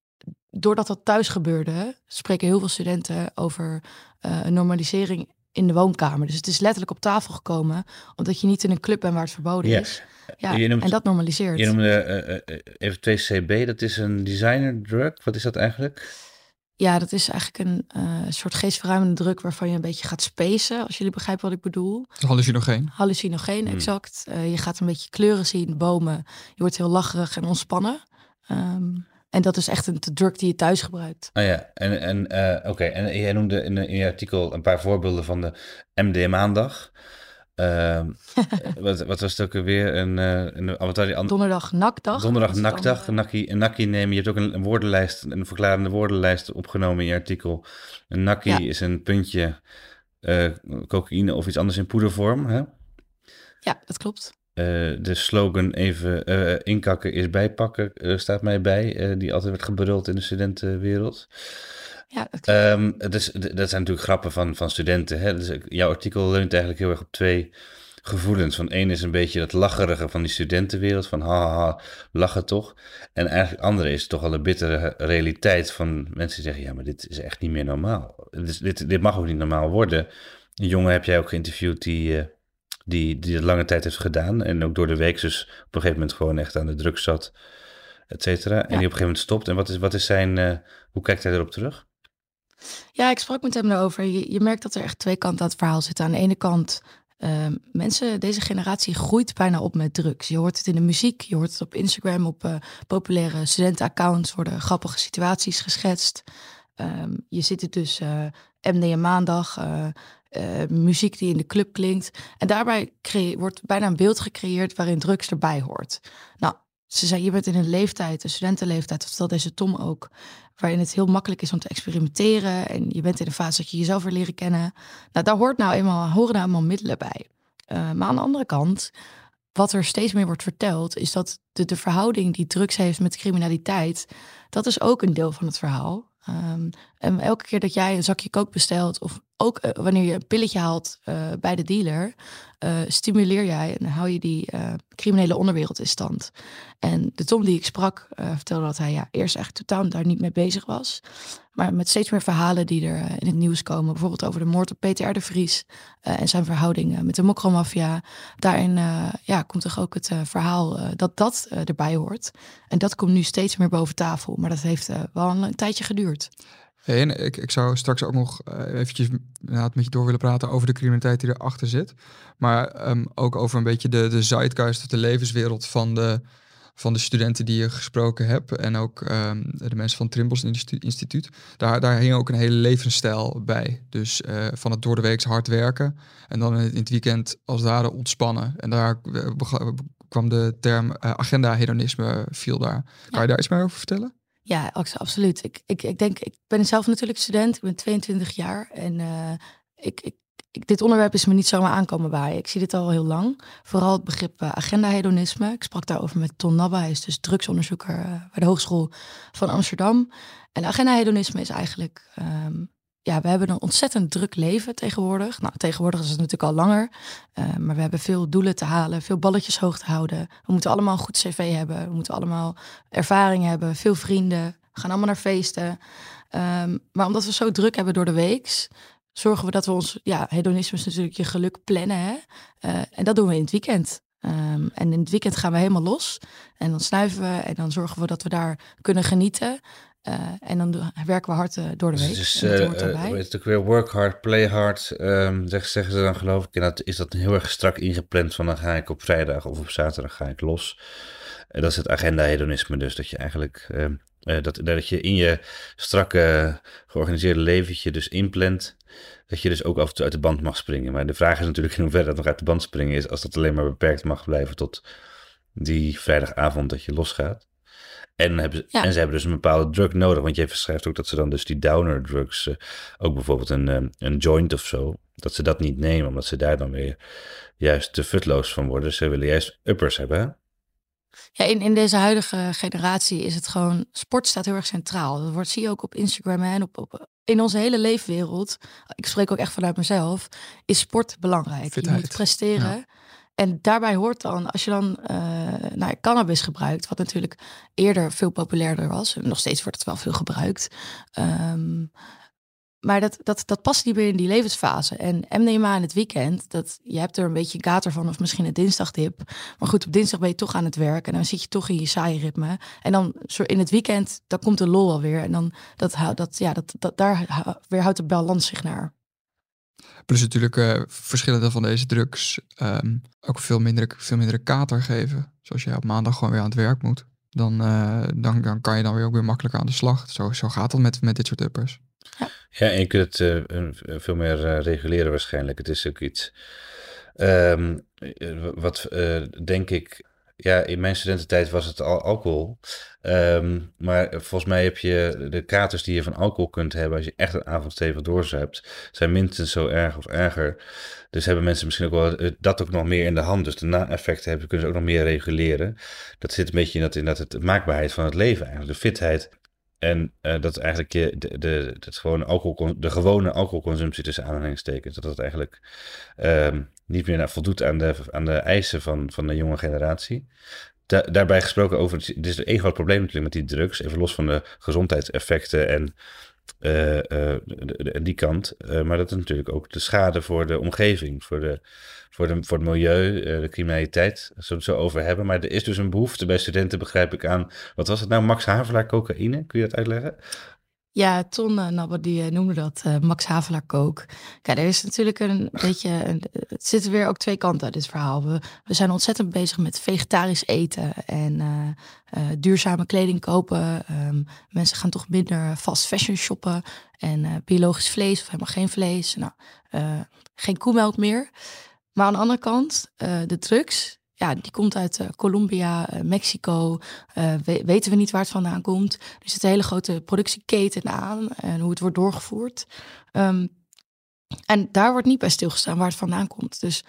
[SPEAKER 3] doordat dat thuis gebeurde, spreken heel veel studenten over uh, een normalisering in de woonkamer. Dus het is letterlijk op tafel gekomen, omdat je niet in een club bent waar het verboden is. Ja, noemt, en dat normaliseert.
[SPEAKER 2] Je noemde uh, even 2CB, dat is een designer drug. Wat is dat eigenlijk?
[SPEAKER 3] Ja, dat is eigenlijk een uh, soort geestverruimende druk waarvan je een beetje gaat spacen, als jullie begrijpen wat ik bedoel.
[SPEAKER 1] Hallucinogeen.
[SPEAKER 3] Hallucinogeen, hmm. exact. Uh, je gaat een beetje kleuren zien, bomen. Je wordt heel lacherig en ontspannen. Um, en dat is echt een drug die je thuis gebruikt.
[SPEAKER 2] Ah ja, en, en uh, oké. En jij noemde in, in je artikel een paar voorbeelden van de MDMA-dag. Uh, [LAUGHS] wat, wat, was het ook weer? Een, uh, een, die
[SPEAKER 3] Donderdag nakdag.
[SPEAKER 2] Donderdag nakdag. Een nakkie, een nakkie nemen. Je hebt ook een, een, woordenlijst, een verklarende woordenlijst opgenomen in je artikel. Een nakkie ja. is een puntje uh, cocaïne of iets anders in poedervorm. Hè?
[SPEAKER 3] Ja, dat klopt.
[SPEAKER 2] Uh, de slogan even inkakken is bijpakken staat mij bij. die altijd werd gebruld in de studentenwereld.
[SPEAKER 3] Ja, dat,
[SPEAKER 2] um, dus, dat zijn natuurlijk grappen van, van studenten. Hè? Dus jouw artikel leunt eigenlijk heel erg op twee gevoelens. Van één is een beetje dat lacherige van die studentenwereld. Van haha, lachen toch. En eigenlijk andere is toch al de bittere realiteit van mensen die zeggen... ja, maar dit is echt niet meer normaal. Dit, dit, dit mag ook niet normaal worden. Een jongen heb jij ook geïnterviewd die... Uh, die, die het lange tijd heeft gedaan. En ook door de week dus op een gegeven moment gewoon echt aan de druk zat, et cetera. En die op een gegeven moment stopt. En wat is, wat is zijn, uh, hoe kijkt hij erop terug?
[SPEAKER 3] Ja, ik sprak met hem daarover. Je, je merkt dat er echt twee kanten aan het verhaal zitten. Aan de ene kant, uh, mensen, deze generatie groeit bijna op met drugs. Je hoort het in de muziek, je hoort het op Instagram, op uh, populaire studentenaccounts worden grappige situaties geschetst. Um, je ziet het dus uh, MDM maandag, muziek die in de club klinkt. En daarbij wordt bijna een beeld gecreëerd waarin drugs erbij hoort. Nou, ze zei, je bent in een leeftijd, een studentenleeftijd, dat deze Tom ook, waarin het heel makkelijk is om te experimenteren. En je bent in een fase dat je jezelf weer leren kennen. Nou, daar hoort nou eenmaal, horen nou eenmaal middelen bij. Uh, maar aan de andere kant, wat er steeds meer wordt verteld, is dat de, de verhouding die drugs heeft met criminaliteit, dat is ook een deel van het verhaal. Ehm, en elke keer dat jij een zakje kook bestelt, of ook eh, wanneer je een pilletje haalt uh, bij de dealer, uh, stimuleer jij en hou je die criminele onderwereld in stand. En de Tom die ik sprak, vertelde dat hij ja, eerst eigenlijk totaal daar niet mee bezig was. Maar met steeds meer verhalen die er in het nieuws komen, bijvoorbeeld over de moord op Peter R. de Vries en zijn verhouding met de mokromafia. Daarin ja, komt toch ook het verhaal dat dat erbij hoort. En dat komt nu steeds meer boven tafel, maar dat heeft wel een tijdje geduurd.
[SPEAKER 1] En ik, ik zou straks ook nog uh, eventjes met je door willen praten over de criminaliteit die erachter zit. Maar um, ook over een beetje de, de zeitgeist of de levenswereld van de, van de studenten die je gesproken hebt. En ook um, de mensen van het Trimbos Instituut. Daar, daar hing ook een hele levensstijl bij. Dus uh, van het door de week hard werken. En dan in het, in het weekend als daar ontspannen. En daar kwam de term uh, agenda-hedonisme viel daar. Kan je daar iets meer over vertellen?
[SPEAKER 3] Ja, absoluut. Ik, ik, ik denk, ik ben zelf natuurlijk student, ik ben 22 jaar en uh, ik, ik, dit onderwerp is me niet zomaar aankomen bij. Ik zie dit al heel lang. Vooral het begrip uh, agenda-hedonisme. Ik sprak daarover met Ton Nabba, hij is dus drugsonderzoeker uh, bij de Hogeschool van Amsterdam. En agenda-hedonisme is eigenlijk um, ja, we hebben een ontzettend druk leven tegenwoordig. Nou, tegenwoordig is het natuurlijk al langer. Uh, maar we hebben veel doelen te halen, veel balletjes hoog te houden. We moeten allemaal goed cv hebben. We moeten allemaal ervaring hebben, veel vrienden. We gaan allemaal naar feesten. Um, maar omdat we zo druk hebben door de week, zorgen we dat we ons, ja, hedonisme is natuurlijk je geluk plannen. Hè? Uh, en dat doen we in het weekend. Um, en in het weekend gaan we helemaal los. En dan snuiven we en dan zorgen we dat we daar kunnen genieten. Uh, en dan werken we hard uh, door de week. Dus
[SPEAKER 2] uh, het ook weer work hard, play hard, um, zeg, zeggen ze dan geloof ik. En dat is dat heel erg strak ingepland van dan ga ik op vrijdag of op zaterdag ga ik los. En dat is het agenda-hedonisme dus, dat je eigenlijk ehm, dat, dat je in je strakke georganiseerde leventje dus inplant, dat je dus ook af en toe uit de band mag springen. Maar de vraag is natuurlijk in hoeverre dat nog uit de band springen is, als dat alleen maar beperkt mag blijven tot die vrijdagavond dat je losgaat. En, hebben, ja. en ze hebben dus een bepaalde drug nodig. Want je schrijft ook dat ze dan dus die downer drugs, uh, ook bijvoorbeeld een, um, een joint of zo, dat ze dat niet nemen, omdat ze daar dan weer juist te futloos van worden. Ze willen juist uppers hebben.
[SPEAKER 3] Ja, in, in deze huidige generatie is het gewoon, sport staat heel erg centraal. Dat wordt, zie je ook op Instagram en op, op, in onze hele leefwereld. Ik spreek ook echt vanuit mezelf, is sport belangrijk. Fitheid. Je moet presteren. Ja. En daarbij hoort dan, als je dan uh, nou, cannabis gebruikt, wat natuurlijk eerder veel populairder was, en nog steeds wordt het wel veel gebruikt. Um, maar dat, dat, dat past niet meer in die levensfase. En MDMA in het weekend, dat, je hebt er een beetje gater van, of misschien een dinsdagdip. Maar goed, op dinsdag ben je toch aan het werk en dan zit je toch in je saaie ritme. En dan in het weekend, dan komt de lol alweer. En dan, dat, dat, ja, dat, dat, daar weer houdt de balans zich naar.
[SPEAKER 1] Plus natuurlijk uh, verschillende van deze drugs um, ook veel minder, veel minder kater geven. Zoals je op maandag gewoon weer aan het werk moet. Dan, uh, dan, dan kan je dan weer ook weer makkelijker aan de slag. Zo, zo gaat het met, met dit soort uppers.
[SPEAKER 2] Ja, ja en je kunt het uh, veel meer reguleren waarschijnlijk. Het is ook iets um, wat denk ik ja, in mijn studententijd was het al alcohol. Um, maar volgens mij heb je de katers die je van alcohol kunt hebben als je echt een avond stevig doorzuipt, zijn minstens zo erg of erger. Dus hebben mensen misschien ook wel eh, dat ook nog meer in de hand. Dus de na-effecten hebben, kunnen ze ook nog meer reguleren. Dat zit een beetje in dat, in dat het maakbaarheid van het leven eigenlijk. De fitheid en uh, dat eigenlijk je de, gewoon alcohol, de gewone alcoholconsumptie tussen aanhalingstekens, dat dat eigenlijk um, niet meer voldoet aan de, aan de eisen van, van de jonge generatie. Da daarbij gesproken over, het is een groot probleem natuurlijk met die drugs, even los van de gezondheidseffecten en uh, die kant. Uh, maar dat is natuurlijk ook de schade voor de omgeving, voor, de, voor, de, voor het milieu, de criminaliteit, als we het zo over hebben. Maar er is dus een behoefte bij studenten, begrijp ik, aan, wat was het nou, Max Havelaar cocaïne? Kun je dat uitleggen?
[SPEAKER 3] Ja, Ton uh, Nabbe, die uh, noemde dat uh, Max Havelaar kook. Kijk, er is natuurlijk een beetje... Een, het zitten weer ook twee kanten uit dit verhaal. We, zijn ontzettend bezig met vegetarisch eten en duurzame kleding kopen. Um, mensen gaan toch minder fast fashion shoppen en biologisch vlees of helemaal geen vlees. Nou, geen koemelk meer. Maar aan de andere kant, de drugs, ja, die komt uit uh, Colombia, uh, Mexico. Uh, we, weten we niet waar het vandaan komt. Er zit een hele grote productieketen aan en hoe het wordt doorgevoerd. Um, en daar wordt niet bij stilgestaan waar het vandaan komt. Dus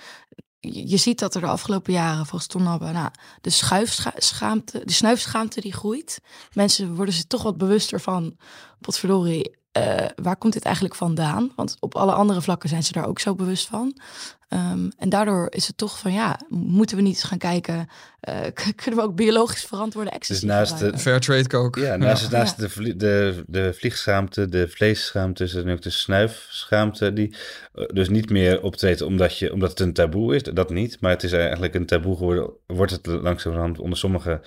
[SPEAKER 3] je, ziet dat er de afgelopen jaren, volgens Ton Abbe, nou, de, schuifschaamte, de snuifschaamte die groeit. Mensen worden zich toch wat bewuster van, potverdorie, uh, waar komt dit eigenlijk vandaan? Want op alle andere vlakken zijn ze daar ook zo bewust van. Um, en daardoor is het toch van ja, moeten we niet gaan kijken, [LAUGHS] uh, kunnen we ook biologisch verantwoorde
[SPEAKER 2] dus naast de
[SPEAKER 1] fair trade koken.
[SPEAKER 2] Ja, naast, ja. naast De, de, de vliegschaamte, de vleesschaamte, is er nu ook de snuifschaamte, die uh, dus niet meer optreedt omdat, je, omdat het een taboe is. Dat niet, maar het is eigenlijk een taboe geworden, wordt het langzamerhand onder sommige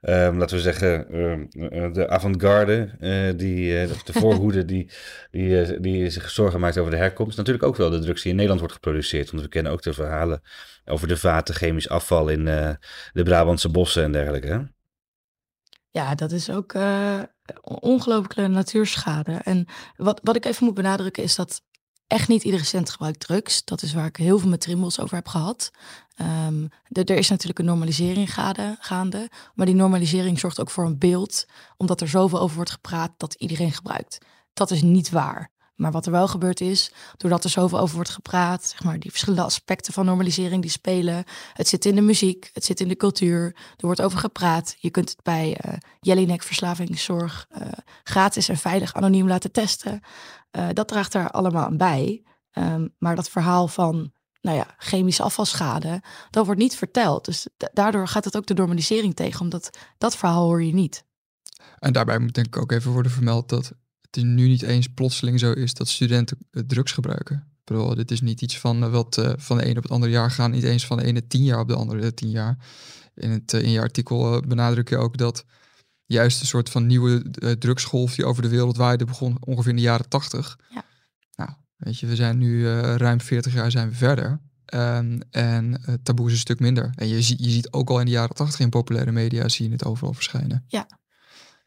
[SPEAKER 2] um, laten we zeggen, uh, de avant-garde, uh, die, uh, de voorhoede die, die, die zich zorgen maakt over de herkomst. Natuurlijk ook wel de drugs die in Nederland wordt geproduceerd. Want we kennen ook de verhalen over de vaten chemisch afval in de Brabantse bossen en dergelijke.
[SPEAKER 3] Ja, dat is ook ongelooflijke natuurschade. En wat, wat ik even moet benadrukken is dat echt niet iedere cent gebruikt drugs. Dat is waar ik heel veel met Trimbos over heb gehad. Um, er is natuurlijk een normalisering gaande, maar die normalisering zorgt ook voor een beeld, omdat er zoveel over wordt gepraat dat iedereen gebruikt. Dat is niet waar. Maar wat er wel gebeurd is, doordat er zoveel over wordt gepraat, zeg maar, die verschillende aspecten van normalisering die spelen. Het zit in de muziek, het zit in de cultuur, er wordt over gepraat. Je kunt het bij uh, Jellinek Verslavingszorg uh, gratis en veilig anoniem laten testen. Uh, dat draagt daar allemaal aan bij. Um, maar dat verhaal van nou ja, chemische afvalschade, dat wordt niet verteld. Dus daardoor gaat het ook de normalisering tegen, omdat dat verhaal hoor je niet.
[SPEAKER 1] En daarbij moet denk ik ook even worden vermeld dat het nu niet eens plotseling zo is dat studenten eh, drugs gebruiken. Ik bedoel, dit is niet iets van uh, wat uh, van de ene op het andere jaar gaan, niet eens van de ene tien jaar op de andere tien jaar. In, het, in je artikel benadruk je ook dat juist een soort van nieuwe drugsgolf die over de wereld waaide begon ongeveer in de jaren tachtig. Ja. Nou, weet je, we zijn nu ruim 40 jaar zijn we verder. Um, en uh, taboe is een stuk minder. En je, je ziet ook al in de jaren tachtig in populaire media zie je het overal verschijnen.
[SPEAKER 3] Ja,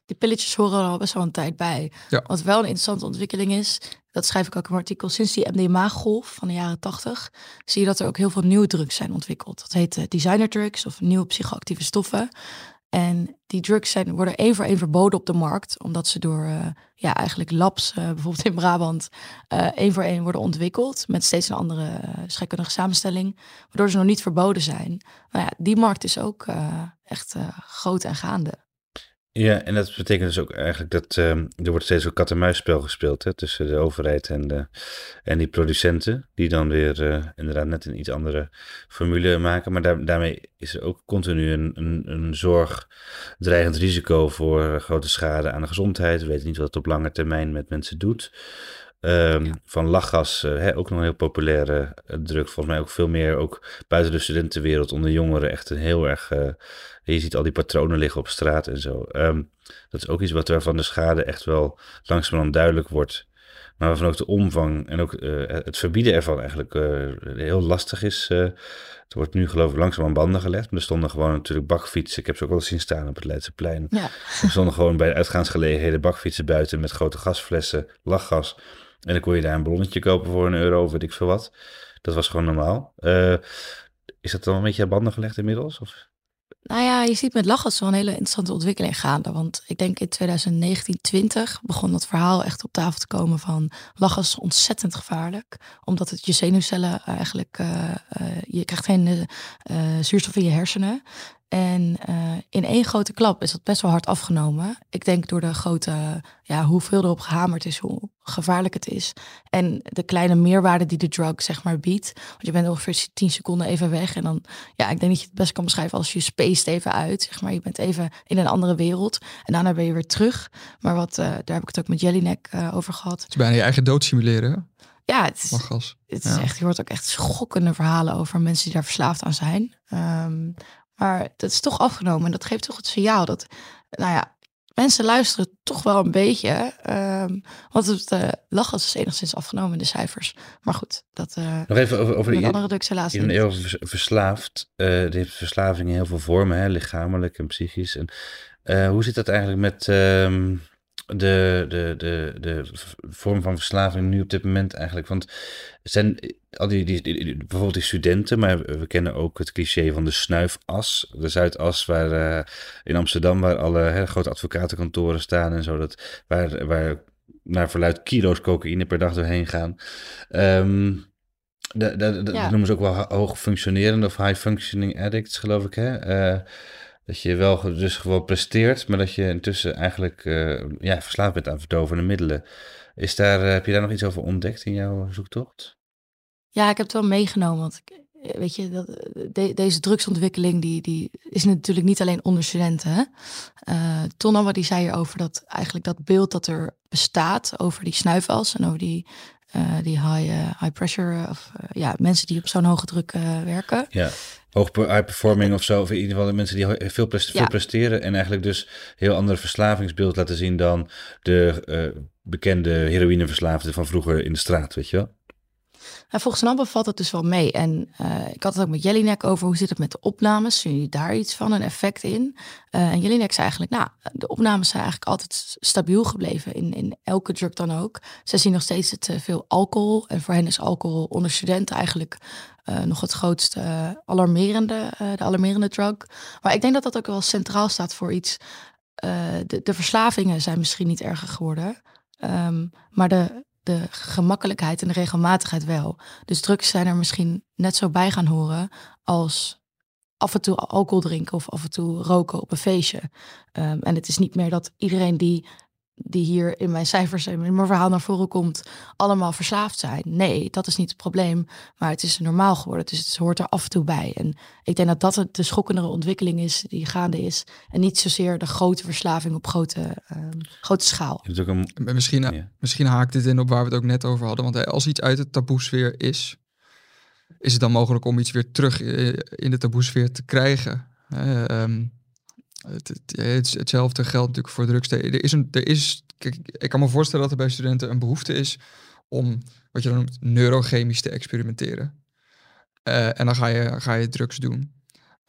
[SPEAKER 3] die pilletjes horen er al best wel een tijd bij. Ja. Wat wel een interessante ontwikkeling is, dat schrijf ik ook in mijn artikel, sinds die MDMA-golf van de jaren 80, zie je dat er ook heel veel nieuwe drugs zijn ontwikkeld. Dat heet uh, designer drugs of nieuwe psychoactieve stoffen. En die drugs worden één voor één verboden op de markt, omdat ze door uh, ja, eigenlijk labs, uh, bijvoorbeeld in Brabant, één voor één worden ontwikkeld met steeds een andere scheikundige samenstelling, waardoor ze nog niet verboden zijn. Nou ja, die markt is ook echt groot en gaande.
[SPEAKER 2] Ja, en dat betekent dus ook eigenlijk dat uh, er wordt steeds een kat-en-muisspel gespeeld hè, tussen de overheid en, de, en die producenten, die dan weer uh, inderdaad net een iets andere formule maken. Maar daar, daarmee is er ook continu een, een, een zorg, dreigend risico voor grote schade aan de gezondheid. We weten niet wat het op lange termijn met mensen doet. Um, Van lachgas, uh, hè, ook nog een heel populaire uh, druk. Volgens mij ook veel meer, ook buiten de studentenwereld, onder jongeren, echt een heel erg. Uh, je ziet al die patronen liggen op straat en zo. Um, dat is ook iets wat waarvan de schade echt wel langzamerhand duidelijk wordt. Maar waarvan ook de omvang en ook het verbieden ervan eigenlijk heel lastig is. het wordt nu geloof ik langzaam aan banden gelegd. Maar er stonden gewoon natuurlijk bakfietsen. Ik heb ze ook wel eens zien staan op het Leidseplein. Ja. Er stonden gewoon bij uitgaansgelegenheden bakfietsen buiten met grote gasflessen, lachgas. En dan kon je daar een ballonnetje kopen voor een euro of weet ik veel wat. Dat was gewoon normaal. Uh, is dat dan een beetje aan banden gelegd inmiddels? Of?
[SPEAKER 3] Nou ja, je ziet met lachgas wel een hele interessante ontwikkeling gaande. Want ik denk in 2019, 20 begon dat verhaal echt op tafel te komen van lachgas is ontzettend gevaarlijk. Omdat het je zenuwcellen eigenlijk, uh, uh, je krijgt geen zuurstof in je hersenen. En uh, in één grote klap is dat best wel hard afgenomen. Ik denk door de grote, ja, hoeveel erop gehamerd is, hoe gevaarlijk het is. En de kleine meerwaarde die de drug, zeg maar, biedt. Want je bent ongeveer 10 seconden even weg. En dan, ja, ik denk dat je het best kan beschrijven als je spaced even uit. Zeg maar, je bent even in een andere wereld. En daarna ben je weer terug. Maar wat, uh, daar heb ik het ook met Jellyneck uh, over gehad. Het
[SPEAKER 1] is bijna je eigen dood simuleren,
[SPEAKER 3] Ja, het is, het is echt, je hoort ook echt schokkende verhalen over mensen die daar verslaafd aan zijn. Um, maar dat is toch afgenomen. En dat geeft toch het signaal dat, nou ja, mensen luisteren toch wel een beetje. Um, want het uh, lachen is enigszins afgenomen in de cijfers. Maar goed, dat uh,
[SPEAKER 2] Nog even over, over
[SPEAKER 3] de andere drugs helaas
[SPEAKER 2] niet. Heel verslaafd. Uh, heeft verslaving in heel veel vormen, hè, lichamelijk en psychisch. En, hoe zit dat eigenlijk met... Um, de, de, de, de vorm van verslaving nu op dit moment eigenlijk? Want zijn al die, die, bijvoorbeeld die studenten, maar we kennen ook het cliché van de snuifas, de Zuidas, waar uh, in Amsterdam, waar alle hè, grote advocatenkantoren staan en zo, dat, waar, waar naar verluid kilo's cocaïne per dag doorheen gaan. Um, Dat, noemen ze ook wel hoog functionerende of high functioning addicts, geloof ik. Hè? Uh, dat je wel dus gewoon presteert, maar dat je intussen eigenlijk uh, ja, verslaafd bent aan verdovende middelen. Is daar, heb je daar nog iets over ontdekt in jouw zoektocht?
[SPEAKER 3] Ja, ik heb het wel meegenomen. Want ik, weet je, dat, de, deze drugsontwikkeling die, die is natuurlijk niet alleen onder studenten. Uh, Tonnauwe die zei hierover dat eigenlijk dat beeld dat er bestaat over die snuifels en over die, uh, die high, uh, high pressure of ja, mensen die op zo'n hoge druk werken.
[SPEAKER 2] Ja. Hoog performing of zo, of in ieder geval de mensen die veel, veel presteren en eigenlijk dus heel andere verslavingsbeeld laten zien dan de bekende heroïneverslaafde van vroeger in de straat, weet je wel?
[SPEAKER 3] Volgens Nabbe valt het dus wel mee. En uh, ik had het ook met Jelinek over hoe zit het met de opnames. Zien jullie daar iets van, een effect in? Uh, en Jelinek zei eigenlijk, nou, de opnames zijn eigenlijk altijd stabiel gebleven in, in elke drug dan ook. Ze zien nog steeds het veel alcohol. En voor hen is alcohol onder studenten eigenlijk nog het grootste alarmerende, de alarmerende drug. Maar ik denk dat dat ook wel centraal staat voor iets. de, de verslavingen zijn misschien niet erger geworden. Um, maar de, de gemakkelijkheid en de regelmatigheid wel. Dus drugs zijn er misschien net zo bij gaan horen als af en toe alcohol drinken of af en toe roken op een feestje. Um, en het is niet meer dat iedereen die die hier in mijn cijfers en in mijn verhaal naar voren komt, allemaal verslaafd zijn. Nee, dat is niet het probleem, maar het is normaal geworden. Dus het hoort er af en toe bij. En ik denk dat dat de schokkendere ontwikkeling is die gaande is. En niet zozeer de grote verslaving op grote, uh, grote schaal.
[SPEAKER 1] Een... Misschien, misschien haakt dit in op waar we het ook net over hadden. Want als iets uit de taboesfeer is, is het dan mogelijk om iets weer terug in de taboesfeer te krijgen. Um, het, het, hetzelfde geldt natuurlijk voor drugs. Er is een, er is, kijk, ik kan me voorstellen dat er bij studenten een behoefte is om wat je dan noemt neurochemisch te experimenteren. Uh, en dan ga je, ga je drugs doen.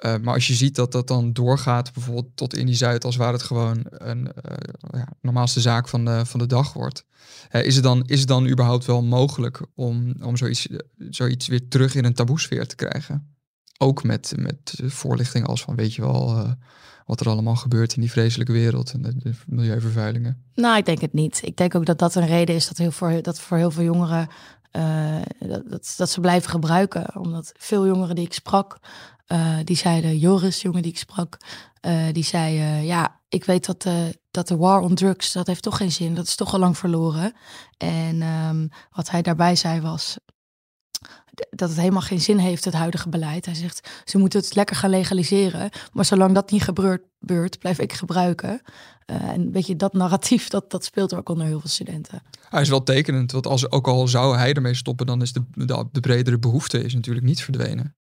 [SPEAKER 1] Uh, maar als je ziet dat dat dan doorgaat, bijvoorbeeld tot in die Zuid, als waar het gewoon een uh, ja, normaalste zaak van de, van de dag wordt, is, het dan, is het dan überhaupt wel mogelijk om, om zoiets, zoiets weer terug in een taboesfeer te krijgen? Ook met, met voorlichting als van, weet je wel, wat er allemaal gebeurt in die vreselijke wereld en de, milieuvervuilingen?
[SPEAKER 3] Nou, ik denk het niet. Ik denk ook dat dat een reden is dat, heel voor, dat voor heel veel jongeren uh, dat, dat, ze blijven gebruiken. Omdat veel jongeren die ik sprak, uh, die zeiden, Joris, jongen die ik sprak, uh, die zei, ja, ik weet dat, dat de war on drugs, dat heeft toch geen zin, dat is toch al lang verloren. En um, wat hij daarbij zei was, dat het helemaal geen zin heeft, het huidige beleid. Hij zegt, ze moeten het lekker gaan legaliseren. Maar zolang dat niet gebeurt, blijf ik gebruiken. Uh, en weet je, dat narratief, dat, dat speelt ook onder heel veel studenten.
[SPEAKER 1] Hij is wel tekenend, want als, ook al zou hij ermee stoppen, dan is de, de, de bredere behoefte is natuurlijk niet verdwenen.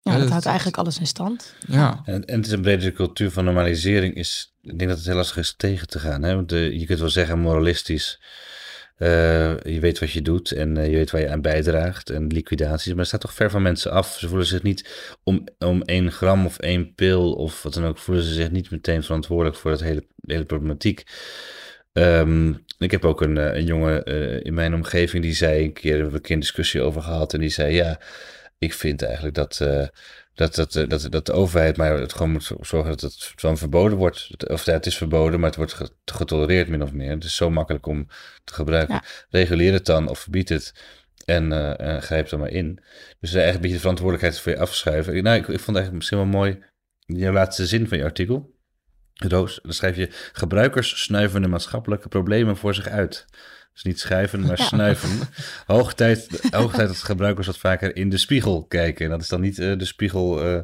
[SPEAKER 3] Ja, dat, houdt eigenlijk alles in stand.
[SPEAKER 2] Ja. En, en het is een bredere cultuur van normalisering. Is, ik denk dat het heel lastig is tegen te gaan. Hè? Want de, je kunt wel zeggen moralistisch uh, je weet wat je doet en uh, je weet waar je aan bijdraagt en liquidaties. Maar het staat toch ver van mensen af. Ze voelen zich niet om, om één gram of één pil of wat dan ook, voelen ze zich niet meteen verantwoordelijk voor dat hele, hele problematiek. Um, ik heb ook een, eh, een jongen in mijn omgeving die zei een keer, hebben we een discussie over gehad. En die zei: Ja, ik vind eigenlijk dat, dat, dat, dat, dat de overheid maar het gewoon moet zorgen dat het van verboden wordt. Of ja, het is verboden, maar het wordt getolereerd min of meer. Het is zo makkelijk om te gebruiken. Reguleer het dan of verbied het. En uh, grijp er maar in. Dus eigenlijk een beetje de verantwoordelijkheid voor je afschuiven. Nou, ik, ik vond eigenlijk misschien wel mooi jouw laatste zin van je artikel. Roos, dan schrijf je: gebruikers snuiven de maatschappelijke problemen voor zich uit. Dus niet schrijven, maar snuiven. [LAUGHS] Hoog tijd, hoog tijd dat gebruikers wat vaker in de spiegel kijken. En dat is dan niet uh, de spiegel uh,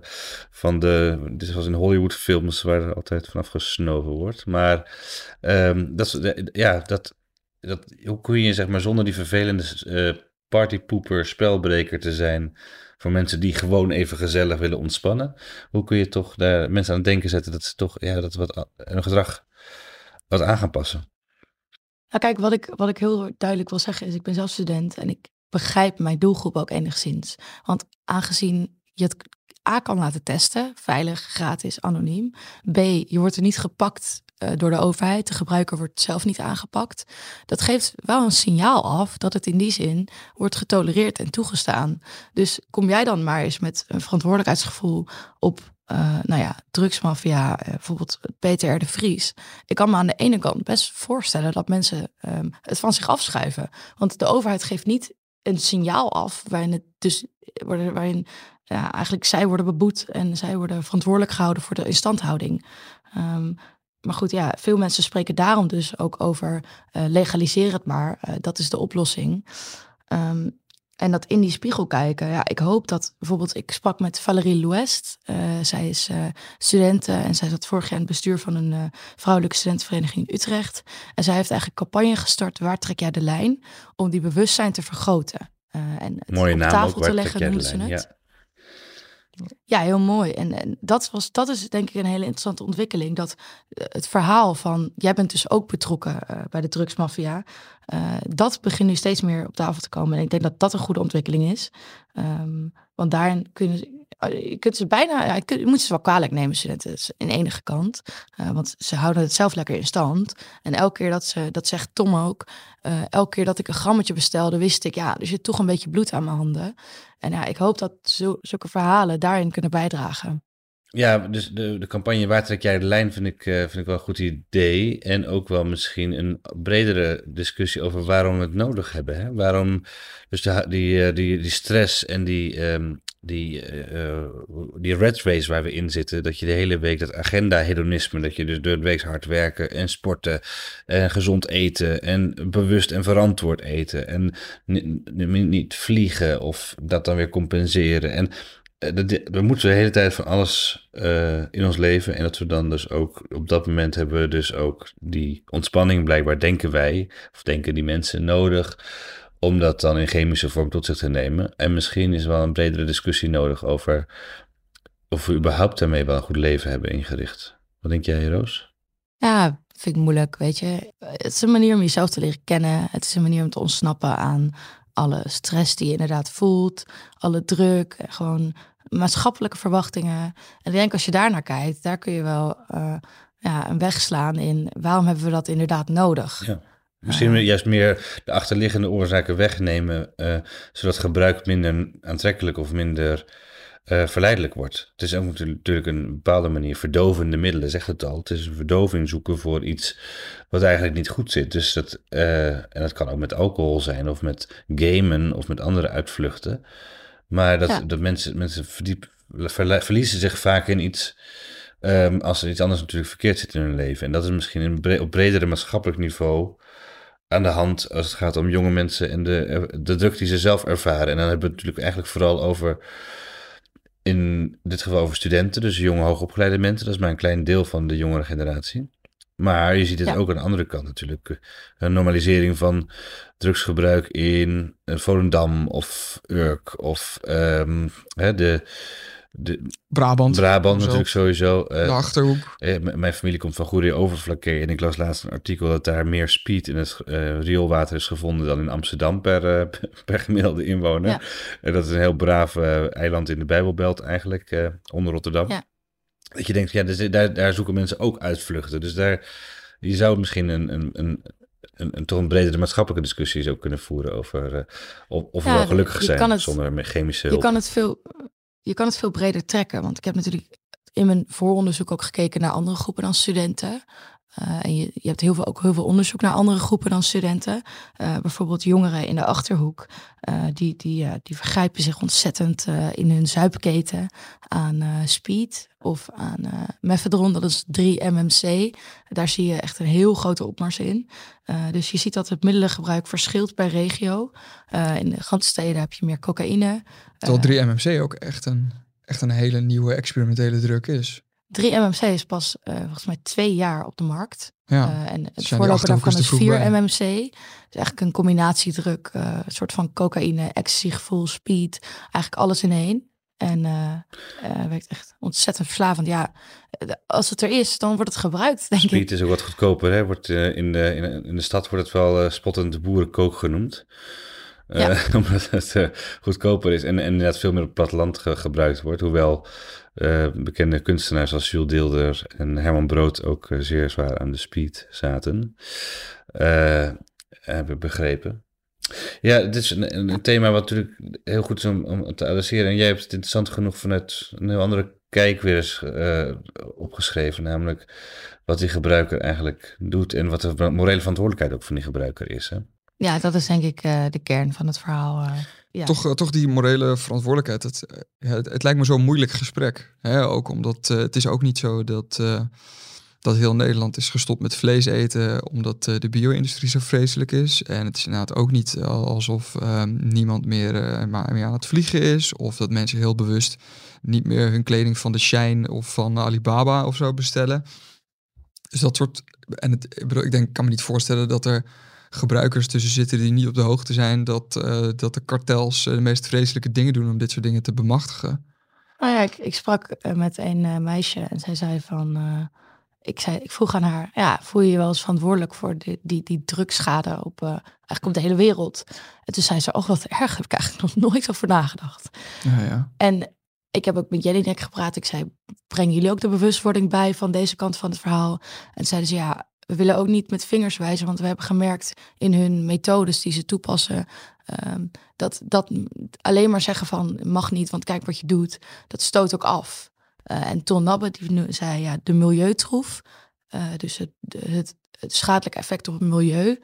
[SPEAKER 2] van de. Dit was in Hollywood films waar er altijd vanaf gesnoven wordt. Maar um, dat, ja, dat, dat, hoe kun je zeg maar zonder die vervelende uh, partypoeper spelbreker te zijn voor mensen die gewoon even gezellig willen ontspannen. Hoe kun je toch daar mensen aan het denken zetten dat ze toch ja, dat wat een gedrag wat aan gaan passen?
[SPEAKER 3] Nou, kijk, wat ik, wat ik heel duidelijk wil zeggen is, ik ben zelf student en ik begrijp mijn doelgroep ook enigszins. Want aangezien je het A kan laten testen, veilig, gratis, anoniem. B, je wordt er niet gepakt uh, door de overheid. De gebruiker wordt zelf niet aangepakt. Dat geeft wel een signaal af dat het in die zin wordt getolereerd en toegestaan. Dus kom jij dan maar eens met een verantwoordelijkheidsgevoel op uh, nou ja, drugsmafia, uh, bijvoorbeeld Peter de Vries. Ik kan me aan de ene kant best voorstellen dat mensen um, het van zich afschuiven. Want de overheid geeft niet een signaal af waarin dus waarin ja, eigenlijk zij worden beboet en zij worden verantwoordelijk gehouden voor de instandhouding. Ehm, maar goed, ja, veel mensen spreken daarom dus ook over legaliseer het maar. Dat is de oplossing. Um, en dat in die spiegel kijken. Ja, ik hoop dat bijvoorbeeld, ik sprak met Valérie Louest. Uh, zij is uh, student en zij zat vorig jaar in het bestuur van een uh, vrouwelijke studentenvereniging in Utrecht. En zij heeft eigenlijk campagne gestart, waar trek jij de lijn? Om die bewustzijn te vergroten. en het
[SPEAKER 2] Mooie
[SPEAKER 3] op
[SPEAKER 2] naam
[SPEAKER 3] tafel
[SPEAKER 2] ook,
[SPEAKER 3] te leggen, noemden ze het.
[SPEAKER 2] Ja.
[SPEAKER 3] Ja, heel mooi. En, en dat, was, dat is denk ik een hele interessante ontwikkeling. Dat eh, het verhaal van, jij bent dus ook betrokken eh, bij de drugsmafia. eh, dat begint nu steeds meer op tafel te komen. En ik denk dat dat een goede ontwikkeling is. Ehm, want daarin kunnen je kunt ze bijna, je, moet ze wel kwalijk nemen, studenten, is in enige kant. Eh, want ze houden het zelf lekker in stand. En elke keer dat ze, dat zegt Tom ook, eh, elke keer dat ik een grammetje bestelde, wist ik, ja, er zit toch een beetje bloed aan mijn handen. En ja, ik hoop dat zo, zulke verhalen daarin kunnen bijdragen.
[SPEAKER 2] Ja, dus de, de campagne Waar trek jij de lijn vind ik, eh, vind ik wel een goed idee. En ook wel misschien een bredere discussie over waarom we het nodig hebben. Hè? Waarom dus die, eh, die, die stress en die, ehm, die, eh, die red race waar we in zitten. Dat je de hele week dat agenda hedonisme, dat je dus door het week hard werken en sporten en gezond eten en bewust en verantwoord eten. En niet, niet vliegen of dat dan weer compenseren. En eh, we moeten de hele tijd van alles in ons leven. En dat we dan dus ook op dat moment hebben we dus ook die ontspanning blijkbaar denken wij, of denken die mensen nodig, om dat dan in chemische vorm tot zich te nemen. En misschien is wel een bredere discussie nodig over of we überhaupt daarmee wel een goed leven hebben ingericht. Wat denk jij, Roos?
[SPEAKER 3] Ja, vind ik moeilijk, weet je. Het is een manier om jezelf te leren kennen. Het is een manier om te ontsnappen aan alle stress die je inderdaad voelt, alle druk, gewoon maatschappelijke verwachtingen. En ik denk als je daar naar kijkt, daar kun je wel eh, ja, een weg slaan in waarom hebben we dat inderdaad nodig.
[SPEAKER 2] Ja. Misschien juist meer de achterliggende oorzaken wegnemen, eh, zodat gebruik minder aantrekkelijk of minder eh, verleidelijk wordt. Het is ook natuurlijk een bepaalde manier verdovende middelen, zegt het al. Het is een verdoving zoeken voor iets wat eigenlijk niet goed zit. Dus dat, eh, en dat kan ook met alcohol zijn, of met gamen, of met andere uitvluchten. Maar dat,
[SPEAKER 3] Ja.
[SPEAKER 2] dat mensen, mensen verdiep, verliezen zich vaak in iets. ehm, als er iets anders natuurlijk verkeerd zit in hun leven. En dat is misschien bre- op bredere maatschappelijk niveau aan de hand als het gaat om jonge mensen en de, de druk die ze zelf ervaren. En dan hebben we het natuurlijk eigenlijk vooral over, in dit geval over studenten, dus jonge hoogopgeleide mensen. Dat is maar een klein deel van de jongere generatie. Maar je ziet het
[SPEAKER 3] Ja.
[SPEAKER 2] ook aan de andere kant natuurlijk. Een normalisering van drugsgebruik in eh, Volendam of Urk of ehm, hè, de, de
[SPEAKER 1] Brabant.
[SPEAKER 2] Brabant
[SPEAKER 1] zo.
[SPEAKER 2] natuurlijk sowieso. eh,
[SPEAKER 1] De Achterhoek.
[SPEAKER 2] eh, mijn familie komt van Goeree Overflakkee en ik las laatst een artikel dat daar meer speed in het eh, rioolwater is gevonden dan in Amsterdam per, [LAUGHS] per gemiddelde inwoner.
[SPEAKER 3] Ja.
[SPEAKER 2] En dat is een heel braaf eh, eiland in de Bijbelbelt eigenlijk, eh, onder Rotterdam.
[SPEAKER 3] Ja.
[SPEAKER 2] Dat je denkt, ja, dus daar, daar zoeken mensen ook uitvluchten. Dus daar, je zou misschien een, een, een, een, een toch een bredere maatschappelijke discussie zo kunnen voeren over eh, of, of we wel gelukkig
[SPEAKER 3] je
[SPEAKER 2] zijn
[SPEAKER 3] het-
[SPEAKER 2] zonder chemische
[SPEAKER 3] Je
[SPEAKER 2] hulp.
[SPEAKER 3] kan, het veel, je kan het veel breder trekken. Want ik heb natuurlijk in mijn vooronderzoek ook gekeken naar andere groepen dan studenten. Eh, en je, je hebt heel veel, ook heel veel onderzoek naar andere groepen dan studenten. Eh, bijvoorbeeld jongeren in de Achterhoek. eh, die, die, die vergrijpen zich ontzettend in hun zuipketen aan speed of aan methadron. Dat is 3-MMC. Daar zie je echt een heel grote opmars in. Dus je ziet dat het middelengebruik verschilt per regio. In de grote steden heb je meer cocaïne.
[SPEAKER 1] Terwijl 3-MMC ook echt een, echt een hele nieuwe experimentele druk is.
[SPEAKER 3] 3-MMC is pas eh, volgens mij twee jaar op de markt.
[SPEAKER 1] Ja.
[SPEAKER 3] Eh, en het voorloper daarvan
[SPEAKER 1] is te
[SPEAKER 3] is
[SPEAKER 1] vroeg
[SPEAKER 3] 4
[SPEAKER 1] bij.
[SPEAKER 3] MMC. Dus eigenlijk een combinatiedruk, eh, een soort van cocaïne, ecstasy gevoel, speed. Eigenlijk alles in één. En eh eh, werkt echt ontzettend verslavend. Ja, als het er is, dan wordt het gebruikt, denk ik.
[SPEAKER 2] Speed is ook wat goedkoper. Hè? Wordt, eh, in, de, in, in de stad wordt het wel spottend de boerenkook genoemd. Eh,
[SPEAKER 3] Ja. [LAUGHS]
[SPEAKER 2] omdat het goedkoper is en, en inderdaad veel meer op het platteland ge- gebruikt wordt. Hoewel eh, bekende kunstenaars als Jules Deelder en Herman Brood ook eh, zeer zwaar aan de speed zaten. Eh, hebben begrepen. Ja, dit is een, thema wat natuurlijk heel goed is om, te adresseren. En jij hebt het interessant genoeg vanuit een heel andere kijk weer eens opgeschreven. Namelijk wat die gebruiker eigenlijk doet en wat de morele verantwoordelijkheid ook van die gebruiker is. Hè?
[SPEAKER 3] Ja, dat is denk ik uh, de kern van het verhaal. Uh,
[SPEAKER 1] toch, uh, toch die morele verantwoordelijkheid. Het, het, het, lijkt me zo'n moeilijk gesprek. Hè? Ook omdat het is ook niet zo dat, dat heel Nederland is gestopt met vlees eten omdat de bio-industrie zo vreselijk is. En het is inderdaad ook niet alsof ehm, niemand meer, meer aan het vliegen is. Of dat mensen heel bewust niet meer hun kleding van de Shine of van Alibaba of zo bestellen. Dus dat soort. En het, ik, bedoel, ik denk, kan me niet voorstellen dat er gebruikers tussen zitten die niet op de hoogte zijn dat, uh, dat de kartels uh, de meest vreselijke dingen doen om dit soort dingen te bemachtigen.
[SPEAKER 3] Nou ja, ik, ik sprak uh, met een meisje en zij zei van. ik, zei, ik vroeg aan haar, ja, voel je je wel eens verantwoordelijk voor die, die, die drugschade op, eigenlijk op de hele wereld? En toen zei ze, oh wat erg, heb ik eigenlijk nog nooit over nagedacht.
[SPEAKER 1] Ja, ja.
[SPEAKER 3] En ik heb ook met Jellinek gepraat. Ik zei, brengen jullie ook de bewustwording bij van deze kant van het verhaal? En zeiden ze, ja, we willen ook niet met vingers wijzen, want we hebben gemerkt in hun methodes die ze toepassen, um, dat, dat alleen maar zeggen van mag niet, want kijk wat je doet, dat stoot ook af. Uh, en Ton Nabbe die zei ja, de milieutroef, uh, dus het, het, effect op het milieu.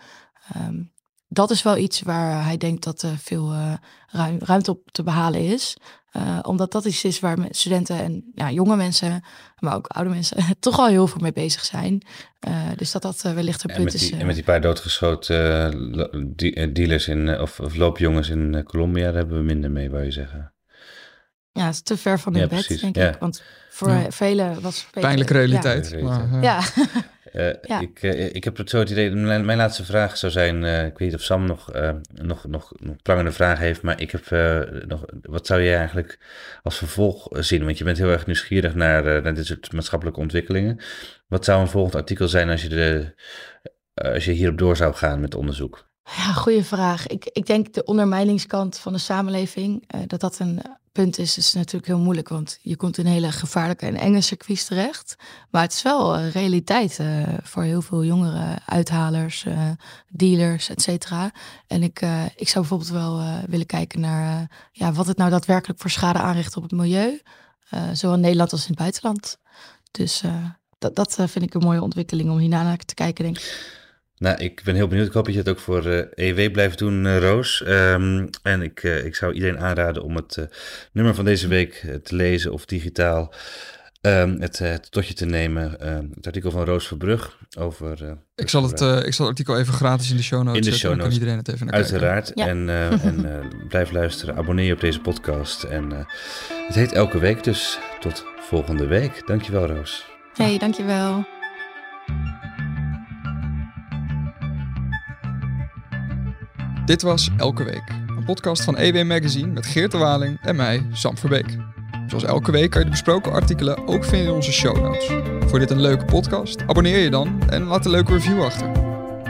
[SPEAKER 3] Um, dat is wel iets waar hij denkt dat er veel uh, ruim, ruimte op te behalen is. Uh, omdat dat iets is waar studenten en ja, jonge mensen, maar ook oude mensen, [LAUGHS] toch al heel veel mee bezig zijn. Uh, dus dat dat wellicht een punt
[SPEAKER 2] is.
[SPEAKER 3] en
[SPEAKER 2] met die paar doodgeschoten dealers in, of, of loopjongens in Colombia, daar hebben we minder mee, wou je zeggen.
[SPEAKER 3] Ja, het is te ver van hun ja, bed, precies. denk ja. ik. Want voor ja. velen was...
[SPEAKER 1] Pijnlijke realiteit.
[SPEAKER 3] Ja. Maar, ja. [LAUGHS]
[SPEAKER 2] Uh, ja. ik, uh, ik heb het zo het idee, mijn, mijn laatste vraag zou zijn, uh, ik weet niet of Sam nog, nog, nog, nog prangende vraag heeft, maar ik heb nog, wat zou jij eigenlijk als vervolg zien? Want je bent heel erg nieuwsgierig naar, naar dit soort maatschappelijke ontwikkelingen. Wat zou een volgend artikel zijn als je, de, als je hierop door zou gaan met onderzoek?
[SPEAKER 3] Ja, goede vraag. Ik, ik denk de ondermijningskant van de samenleving, dat dat een punt is, is natuurlijk heel moeilijk, want je komt in hele gevaarlijke en enge circuits terecht. Maar het is wel uh, realiteit uh, voor heel veel jongere uithalers, uh, dealers, et cetera. En ik, ik zou bijvoorbeeld wel willen kijken naar ja, wat het nou daadwerkelijk voor schade aanricht op het milieu, zowel in Nederland als in het buitenland. Dus dat, dat vind ik een mooie ontwikkeling om hierna naar te kijken, denk ik.
[SPEAKER 2] Nou, ik ben heel benieuwd. Ik hoop dat je het ook voor uh, eh, EW blijft doen, uh, Roos. Um, en ik, uh, ik zou iedereen aanraden om het nummer van deze week te lezen of digitaal um, het, het tot je te nemen. het artikel van Roos Verbrug over...
[SPEAKER 1] ik, zal het, ik zal het artikel even gratis in de show notes
[SPEAKER 2] in de show notes.
[SPEAKER 1] kan iedereen het even naar
[SPEAKER 2] Uiteraard.
[SPEAKER 1] kijken.
[SPEAKER 2] Uiteraard. En, [LAUGHS] en blijf luisteren. Abonneer je op deze podcast. En het heet Elke Week, dus tot volgende week. Dankjewel, Roos.
[SPEAKER 3] Hey, dankjewel.
[SPEAKER 1] Dit was Elke Week, een podcast van EW Magazine met Geert de Waling en mij, Sam Verbeek. Zoals elke week kan je de besproken artikelen ook vinden in onze show notes. Voor dit een leuke podcast, abonneer je dan en laat een leuke review achter.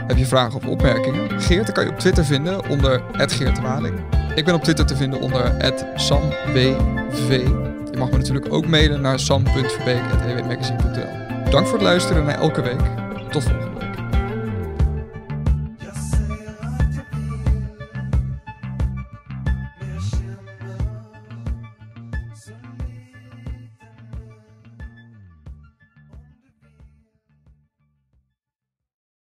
[SPEAKER 1] Heb je vragen of opmerkingen? Geert kan je op Twitter vinden onder Geert Waling. Ik ben op Twitter te vinden onder SamWV. Je mag me natuurlijk ook mailen naar sam.verbeek.ewmagazine.nl Dank voor het luisteren naar Elke Week. Tot volgende